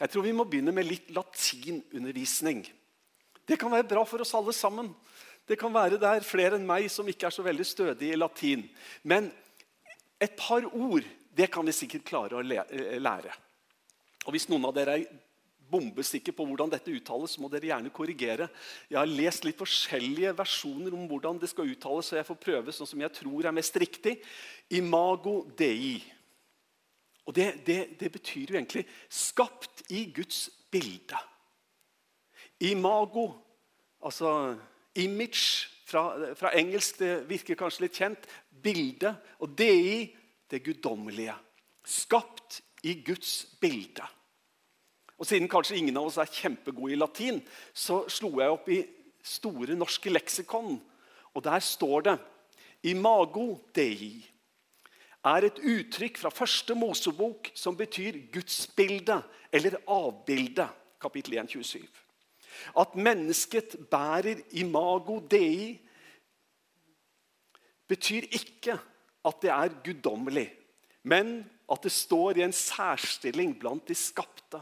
Jeg tror vi må begynne med litt latinundervisning. Det kan være bra for oss alle sammen. Det kan være det er flere enn meg som ikke er så veldig stødige i latin. Men et par ord det kan vi sikkert klare å eh, lære. Og Hvis noen av dere er bombesikre på hvordan dette uttales, så må dere gjerne korrigere. Jeg har lest litt forskjellige versjoner om hvordan det skal uttales, så jeg får prøve sånn som jeg tror er mest riktig. Imago dei. Og det, det, det betyr jo egentlig 'skapt i Guds bilde'. Imago, altså image fra, fra, engelsk, det virker kanskje litt kjent. Bilde. Og dei, det guddommelige. Skapt i Guds bilde. Og Siden kanskje ingen av oss er kjempegode i latin, så slo jeg opp i Store norske leksikon. Og der står det Imago dei er et uttrykk fra første Mosebok som betyr gudsbilde eller avbilde. Kapittel 1, 27. At mennesket bærer imago dei, betyr ikke at det er guddommelig, men at det står i en særstilling blant de skapte.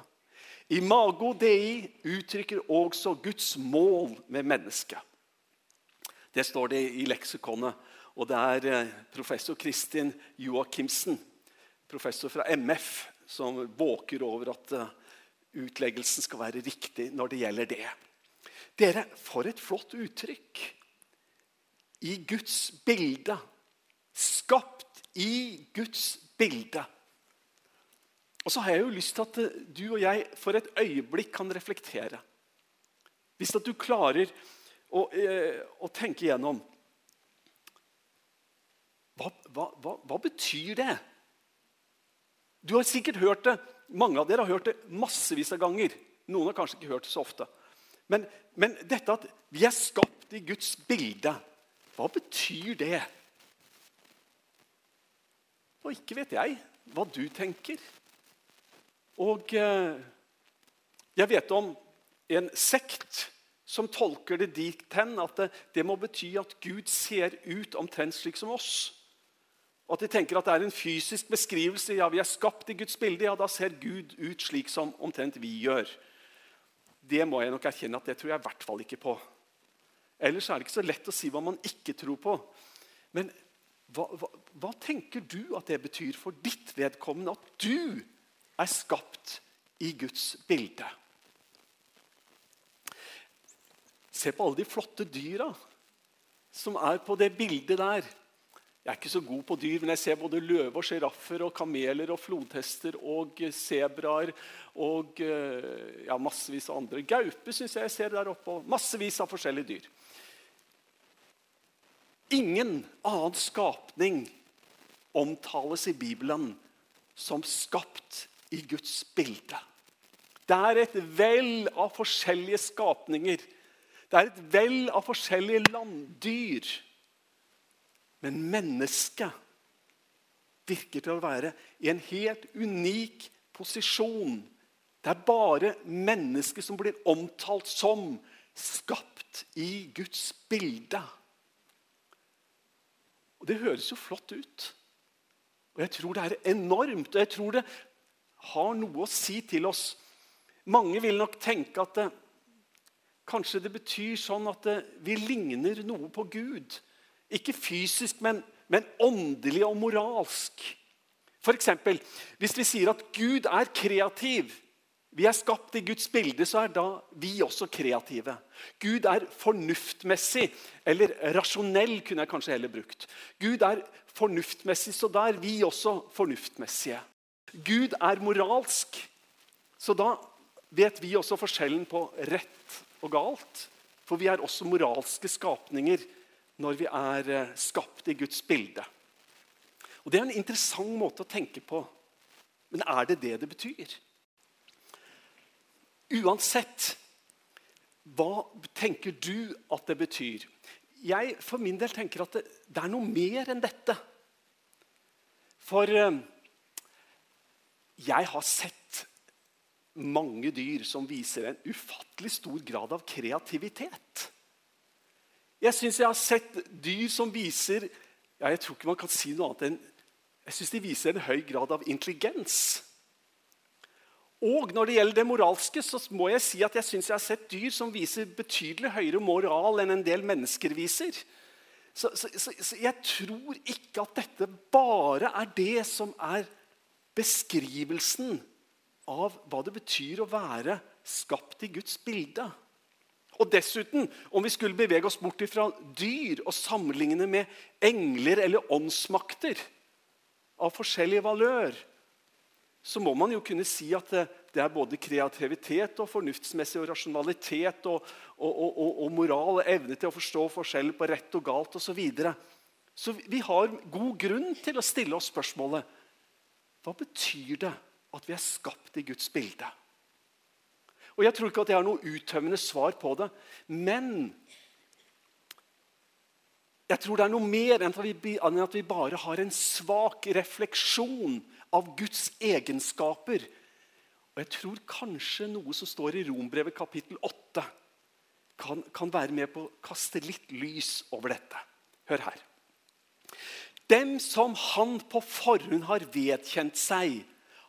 Imago dei uttrykker også Guds mål med mennesket. Det står det i leksikonet. Og det er eh, professor Kristin Joakimsen, professor fra MF, som våker over at eh, utleggelsen skal være riktig når det gjelder det. Dere, for et flott uttrykk! I Guds bilde. Skapt i Guds bilde. Og så har jeg jo lyst til at du og jeg for et øyeblikk kan reflektere. Hvis at du klarer å, eh, å tenke igjennom hva, hva, hva, hva betyr det? Du har sikkert hørt det mange av dere har hørt det massevis av ganger. Noen har kanskje ikke hørt det så ofte. Men, men dette at vi er skapt i Guds bilde, hva betyr det? Og ikke vet jeg hva du tenker. Og eh, jeg vet om en sekt som tolker det dit hen at det, det må bety at Gud ser ut omtrent slik som oss. Og at de tenker at det er en fysisk beskrivelse. Ja, vi er skapt i Guds bilde. Ja, da ser Gud ut slik som omtrent vi gjør. Det må jeg nok erkjenne at det tror jeg i hvert fall ikke på. Ellers er det ikke så lett å si hva man ikke tror på. Men hva, hva, hva tenker du at det betyr for ditt vedkommende at du er skapt i Guds bilde? Se på alle de flotte dyra som er på det bildet der. Jeg er ikke så god på dyr, men jeg ser både løve og sjiraffer og kameler og flodhester og sebraer og eh, ja, massevis av andre. Gaupe syns jeg jeg ser der oppe, og massevis av forskjellige dyr. Ingen annen skapning omtales i Bibelen som skapt i Guds bilde. Det er et vell av forskjellige skapninger. Det er et vell av forskjellige landdyr. Men mennesket virker til å være i en helt unik posisjon. Det er bare mennesket som blir omtalt som skapt i Guds bilde. Og Det høres jo flott ut. Og jeg tror det er enormt. Og jeg tror det har noe å si til oss. Mange vil nok tenke at det, kanskje det betyr sånn at det, vi ligner noe på Gud. Ikke fysisk, men, men åndelig og moralsk. Eksempel, hvis vi sier at Gud er kreativ, vi er skapt i Guds bilde, så er da vi også kreative. Gud er fornuftmessig, eller rasjonell kunne jeg kanskje heller brukt. Gud er fornuftmessig, så da er vi også fornuftmessige. Gud er moralsk, så da vet vi også forskjellen på rett og galt. For vi er også moralske skapninger når vi er eh, skapt i Guds bilde. Og Det er en interessant måte å tenke på. Men er det det det betyr? Uansett, hva tenker du at det betyr? Jeg for min del tenker at det, det er noe mer enn dette. For eh, jeg har sett mange dyr som viser en ufattelig stor grad av kreativitet. Jeg syns jeg har sett dyr som viser ja, Jeg tror ikke man kan si noe annet enn jeg synes de viser en høy grad av intelligens. Og når det gjelder det moralske, så må jeg si at jeg syns jeg har sett dyr som viser betydelig høyere moral enn en del mennesker viser. Så, så, så, så jeg tror ikke at dette bare er det som er beskrivelsen av hva det betyr å være skapt i Guds bilde. Og dessuten, om vi skulle bevege oss bort fra dyr og sammenligne med engler eller åndsmakter av forskjellig valør, så må man jo kunne si at det, det er både kreativitet og fornuftsmessig og rasjonalitet og, og, og, og moral og evne til å forstå forskjell på rett og galt osv. Så, videre. så vi har god grunn til å stille oss spørsmålet hva betyr det at vi er skapt i Guds bilde? Og Jeg tror ikke at jeg har noe uttømmende svar på det, men jeg tror det er noe mer enn at vi bare har en svak refleksjon av Guds egenskaper. Og jeg tror kanskje noe som står i Rombrevet kapittel 8, kan, kan være med på å kaste litt lys over dette. Hør her. Dem som han på forhånd har vedkjent seg,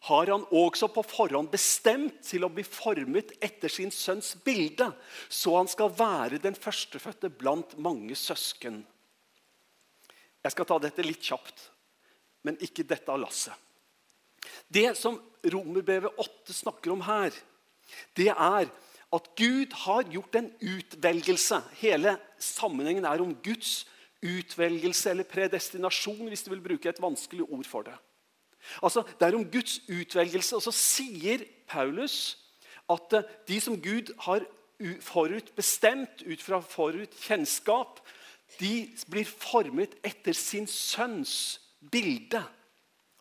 har han også på forhånd bestemt til å bli formet etter sin sønns bilde, så han skal være den førstefødte blant mange søsken. Jeg skal ta dette litt kjapt, men ikke dette av lasset. Det som Romerbrevet 8 snakker om her, det er at Gud har gjort en utvelgelse. Hele sammenhengen er om Guds utvelgelse eller predestinasjon, hvis du vil bruke et vanskelig ord for det. Altså, Det er om Guds utvelgelse. Og så sier Paulus at eh, de som Gud har forutbestemt ut fra forutkjennskap, de blir formet etter sin sønns bilde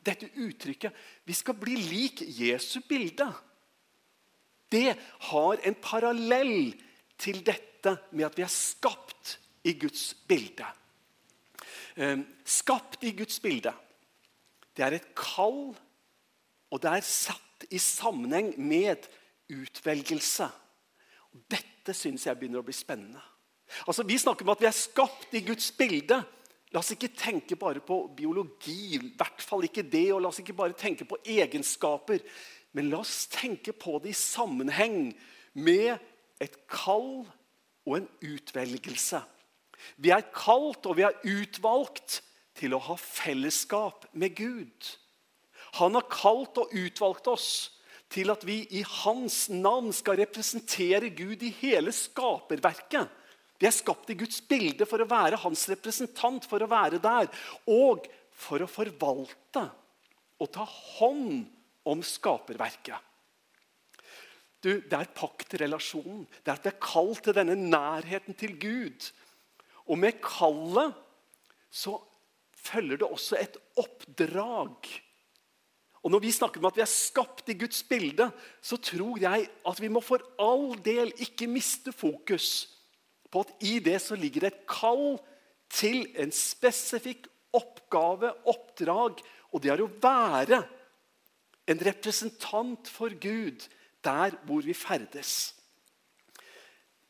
dette uttrykket 'vi skal bli lik Jesu bilde', det har en parallell til dette med at vi er skapt i Guds bilde. Ehm, skapt i Guds bilde. Det er et kall, og det er satt i sammenheng med utvelgelse. Dette syns jeg begynner å bli spennende. Altså, Vi snakker om at vi er skapt i Guds bilde. La oss ikke tenke bare på biologi, i hvert fall ikke det, og la oss ikke bare tenke på egenskaper. Men la oss tenke på det i sammenheng med et kall og en utvelgelse. Vi er kalt og vi er utvalgt til å ha fellesskap med Gud. Han har kalt og utvalgt oss til at vi i hans navn skal representere Gud i hele skaperverket. Vi er skapt i Guds bilde for å være hans representant, for å være der. Og for å forvalte og ta hånd om skaperverket. Du, Det er paktrelasjonen. Det er at vi er kalt til denne nærheten til Gud. Og med kallet så følger det også et oppdrag. Og Når vi snakker om at vi er skapt i Guds bilde, så tror jeg at vi må for all del ikke miste fokus på at i det så ligger det et kall til en spesifikk oppgave, oppdrag. Og det er å være en representant for Gud der hvor vi ferdes.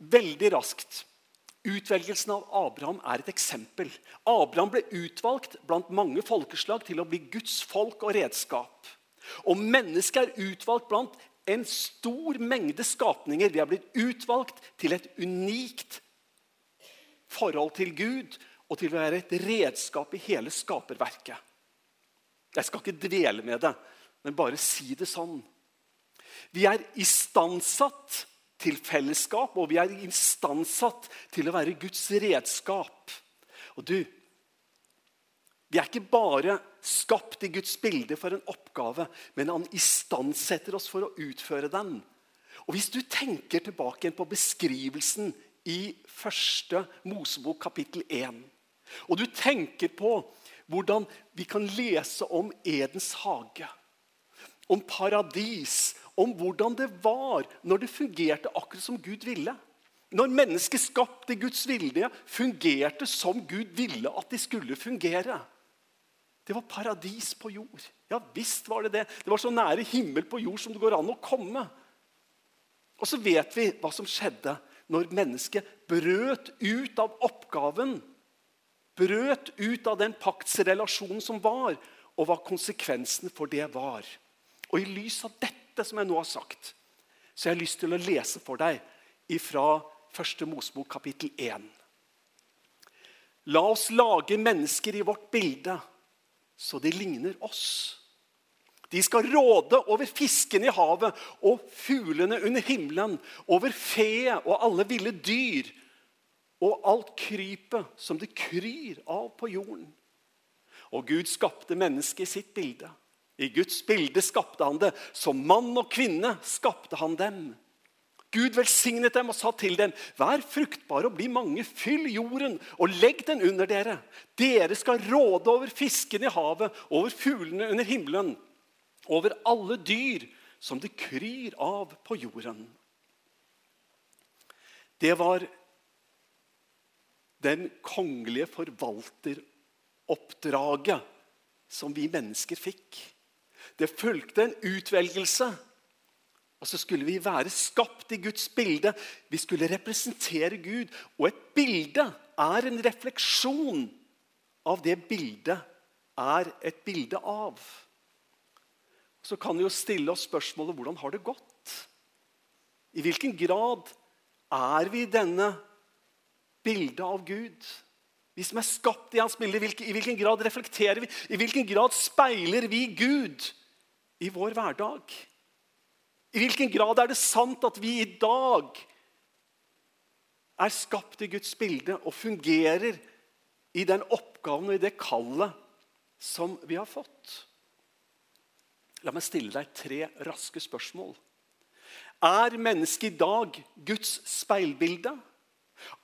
Veldig raskt. Utvelgelsen av Abraham er et eksempel. Abraham ble utvalgt blant mange folkeslag til å bli Guds folk og redskap. Og mennesket er utvalgt blant en stor mengde skapninger. Vi er blitt utvalgt til et unikt forhold til Gud og til å være et redskap i hele skaperverket. Jeg skal ikke dvele med det, men bare si det sånn. Vi er istandsatt til fellesskap, og vi er instansatt til å være Guds redskap. Og du, vi er ikke bare skapt i Guds bilde for en oppgave, men han istandsetter oss for å utføre den. Og Hvis du tenker tilbake på beskrivelsen i første Mosebok kapittel 1. Og du tenker på hvordan vi kan lese om Edens hage, om paradis, om hvordan det var når det fungerte akkurat som Gud ville. Når mennesket skapte Guds vilje, fungerte som Gud ville at de skulle fungere. Det var paradis på jord. Ja visst var det det. Det var så nære himmel på jord som det går an å komme. Og så vet vi hva som skjedde når mennesket brøt ut av oppgaven, brøt ut av den paktsrelasjonen som var, og hva konsekvensene for det var. Og I lys av dette dette som jeg nå har sagt, så jeg har lyst til å lese for deg ifra første Mosebok kapittel 1. La oss lage mennesker i vårt bilde, så de ligner oss. De skal råde over fisken i havet og fuglene under himmelen, over fe og alle ville dyr og alt krypet som det kryr av på jorden. Og Gud skapte mennesket i sitt bilde. I Guds bilde skapte han det. Som mann og kvinne skapte han dem. Gud velsignet dem og sa til dem, vær fruktbare og bli mange, fyll jorden og legg den under dere. Dere skal råde over fisken i havet, over fuglene under himmelen, over alle dyr som det kryr av på jorden. Det var den kongelige forvalteroppdraget som vi mennesker fikk. Det fulgte en utvelgelse og så skulle vi være skapt i Guds bilde. Vi skulle representere Gud. Og et bilde er en refleksjon av det bildet er et bilde av. Så kan vi jo stille oss spørsmålet hvordan har det gått? I hvilken grad er vi denne bildet av Gud? Vi som er skapt i hans bilde, i hvilken grad reflekterer vi? I hvilken grad speiler vi Gud i vår hverdag? I hvilken grad er det sant at vi i dag er skapt i Guds bilde og fungerer i den oppgaven og i det kallet som vi har fått? La meg stille deg tre raske spørsmål. Er mennesket i dag Guds speilbilde?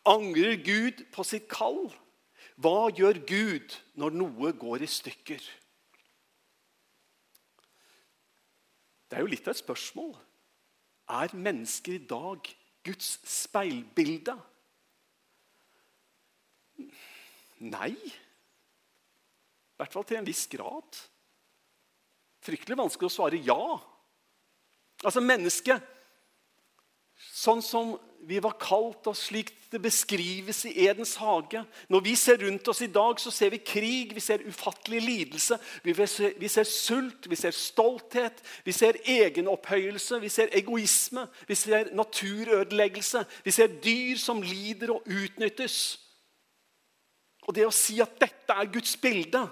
Angrer Gud på sitt kall? Hva gjør Gud når noe går i stykker? Det er jo litt av et spørsmål. Er mennesker i dag Guds speilbilde? Nei. I hvert fall til en viss grad. Fryktelig vanskelig å svare ja. Altså, mennesket Sånn som vi var kalt, og slik det beskrives i Edens hage. Når vi ser rundt oss i dag, så ser vi krig, vi ser ufattelig lidelse. Vi ser, vi ser sult, vi ser stolthet, vi ser egenopphøyelse, vi ser egoisme. Vi ser naturødeleggelse, vi ser dyr som lider og utnyttes. Og det å si at dette er Guds bilde,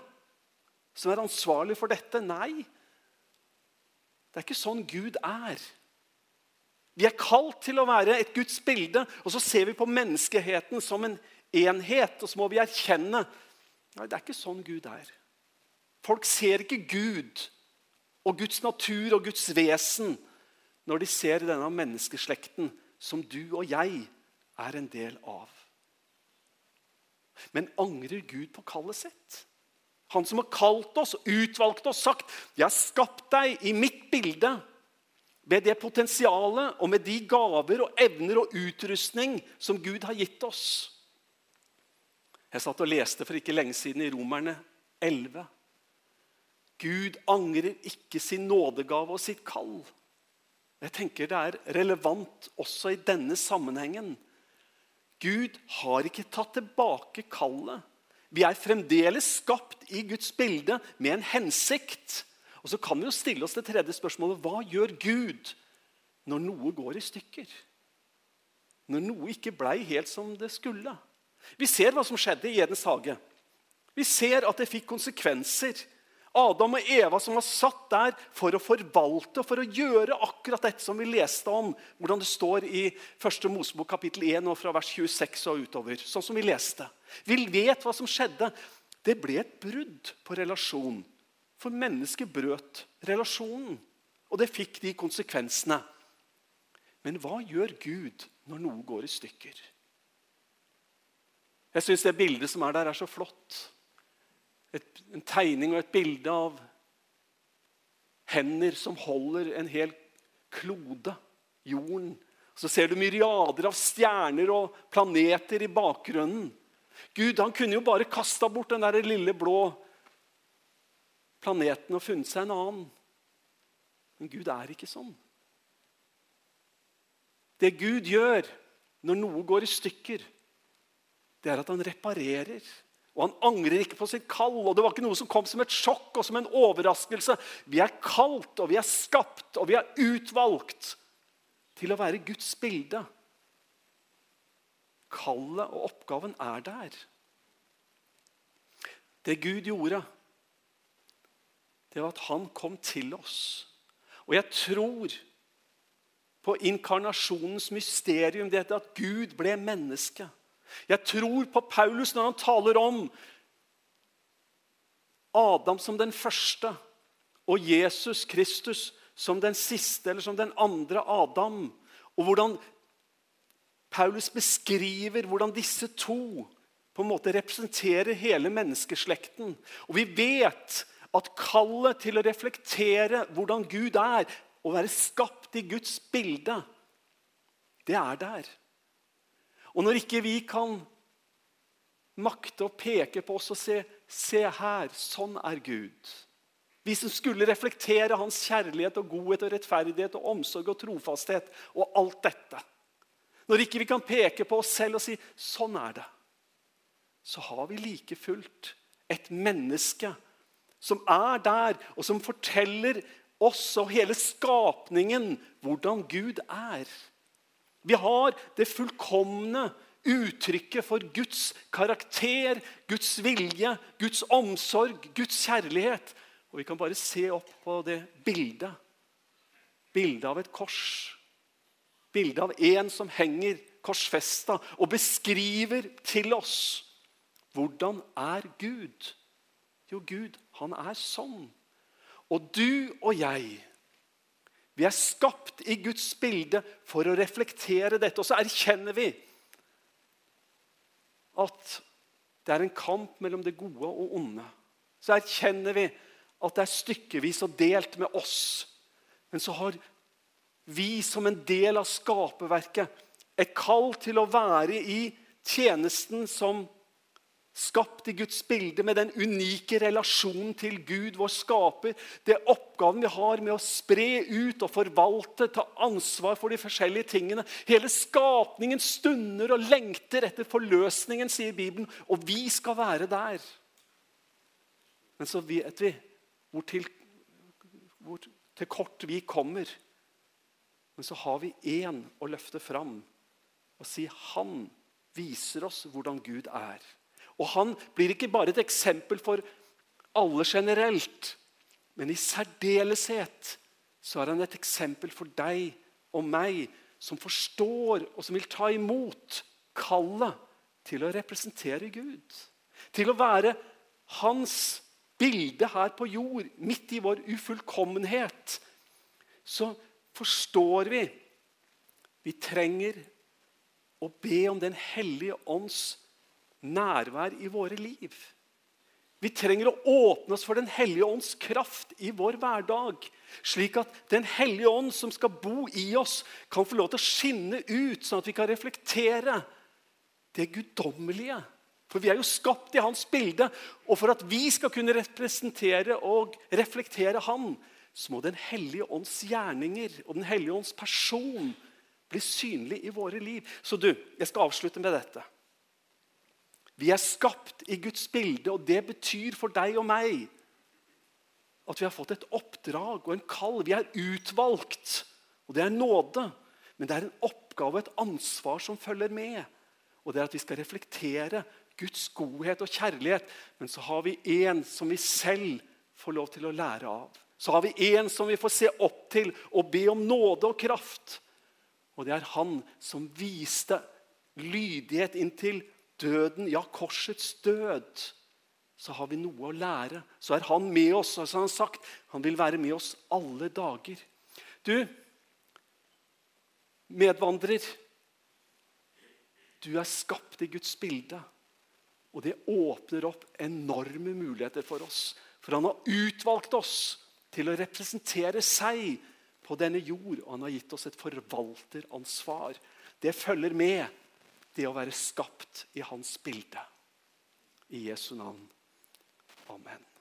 som er ansvarlig for dette Nei. Det er ikke sånn Gud er. Vi er kalt til å være et Guds bilde, og så ser vi på menneskeheten som en enhet. Og så må vi erkjenne Nei, det er ikke sånn Gud er. Folk ser ikke Gud og Guds natur og Guds vesen når de ser denne menneskeslekten som du og jeg er en del av. Men angrer Gud på kallet sitt? Han som har kalt oss, utvalgt oss, sagt 'Jeg har skapt deg i mitt bilde' med det potensialet og med de gaver og evner og utrustning som Gud har gitt oss. Jeg satt og leste for ikke lenge siden i Romerne 11. Gud angrer ikke sin nådegave og sitt kall. Jeg tenker Det er relevant også i denne sammenhengen. Gud har ikke tatt tilbake kallet. Vi er fremdeles skapt i Guds bilde med en hensikt. Og Så kan vi jo stille oss det tredje spørsmålet hva gjør Gud når noe går i stykker? Når noe ikke blei helt som det skulle? Vi ser hva som skjedde i Edens hage. Vi ser at det fikk konsekvenser. Adam og Eva som var satt der for å forvalte for å gjøre akkurat dette som vi leste om. Hvordan det står i 1. Mosebok kapittel 1 og fra vers 26 og utover. sånn som Vi leste. Vi vet hva som skjedde. Det ble et brudd på relasjonen. For mennesket brøt relasjonen, og det fikk de konsekvensene. Men hva gjør Gud når noe går i stykker? Jeg syns det bildet som er der, er så flott. Et, en tegning og et bilde av hender som holder en hel klode, jorden. Så ser du myriader av stjerner og planeter i bakgrunnen. Gud han kunne jo bare kasta bort den der lille blå planeten og funnet seg en annen. Men Gud er ikke sånn. Det Gud gjør når noe går i stykker, det er at han reparerer. Og han angrer ikke på sitt kall. og Det var ikke noe som kom som et sjokk og som en overraskelse. Vi er kalt, og vi er skapt, og vi er utvalgt til å være Guds bilde. Kallet og oppgaven er der. Det Gud gjorde, det var at han kom til oss. Og jeg tror på inkarnasjonens mysterium, det at Gud ble menneske. Jeg tror på Paulus når han taler om Adam som den første og Jesus Kristus som den siste eller som den andre Adam. Og hvordan Paulus beskriver hvordan disse to på en måte representerer hele menneskeslekten. Og vi vet at kallet til å reflektere hvordan Gud er, å være skapt i Guds bilde, det er der. Og når ikke vi kan makte å peke på oss og se Se her, sånn er Gud. Vi som skulle reflektere hans kjærlighet og godhet og rettferdighet og omsorg og trofasthet og alt dette. Når ikke vi kan peke på oss selv og si 'sånn er det', så har vi like fullt et menneske som er der, og som forteller oss og hele skapningen hvordan Gud er. Vi har det fullkomne uttrykket for Guds karakter, Guds vilje, Guds omsorg, Guds kjærlighet. Og vi kan bare se opp på det bildet. Bildet av et kors. Bildet av en som henger korsfesta og beskriver til oss hvordan er Gud. Jo, Gud, han er sånn. Og du og jeg vi er skapt i Guds bilde for å reflektere dette. Og så erkjenner vi at det er en kamp mellom det gode og onde. Så erkjenner vi at det er stykkevis og delt med oss. Men så har vi som en del av skaperverket et kall til å være i tjenesten som Skapt i Guds bilde med den unike relasjonen til Gud, vår skaper. Det er oppgaven vi har med å spre ut og forvalte, ta ansvar for de forskjellige tingene. Hele skapningen stunder og lengter etter forløsningen, sier Bibelen. Og vi skal være der. Men så vet vi hvor til, hvor til kort vi kommer. Men så har vi én å løfte fram og si han viser oss hvordan Gud er. Og han blir ikke bare et eksempel for alle generelt, men i særdeleshet så er han et eksempel for deg og meg som forstår og som vil ta imot kallet til å representere Gud. Til å være hans bilde her på jord, midt i vår ufullkommenhet. Så forstår vi vi trenger å be om Den hellige ånds nærvær i våre liv. Vi trenger å åpne oss for Den hellige ånds kraft i vår hverdag. Slik at Den hellige ånd som skal bo i oss, kan få lov til å skinne ut, sånn at vi kan reflektere det guddommelige. For vi er jo skapt i hans bilde. Og for at vi skal kunne representere og reflektere han, så må Den hellige ånds gjerninger og Den hellige ånds person bli synlig i våre liv. Så du, jeg skal avslutte med dette. Vi er skapt i Guds bilde, og det betyr for deg og meg at vi har fått et oppdrag og en kall. Vi er utvalgt, og det er nåde. Men det er en oppgave og et ansvar som følger med. Og det er at vi skal reflektere Guds godhet og kjærlighet. Men så har vi en som vi selv får lov til å lære av. Så har vi en som vi får se opp til og be om nåde og kraft. Og det er han som viste lydighet inntil døden, ja, korsets død, så har vi noe å lære. Så er han med oss. og så har Han sagt han vil være med oss alle dager. Du, medvandrer, du er skapt i Guds bilde. Og det åpner opp enorme muligheter for oss. For han har utvalgt oss til å representere seg på denne jord. Og han har gitt oss et forvalteransvar. Det følger med det å være skapt i hans bilde. I Jesu navn. Amen.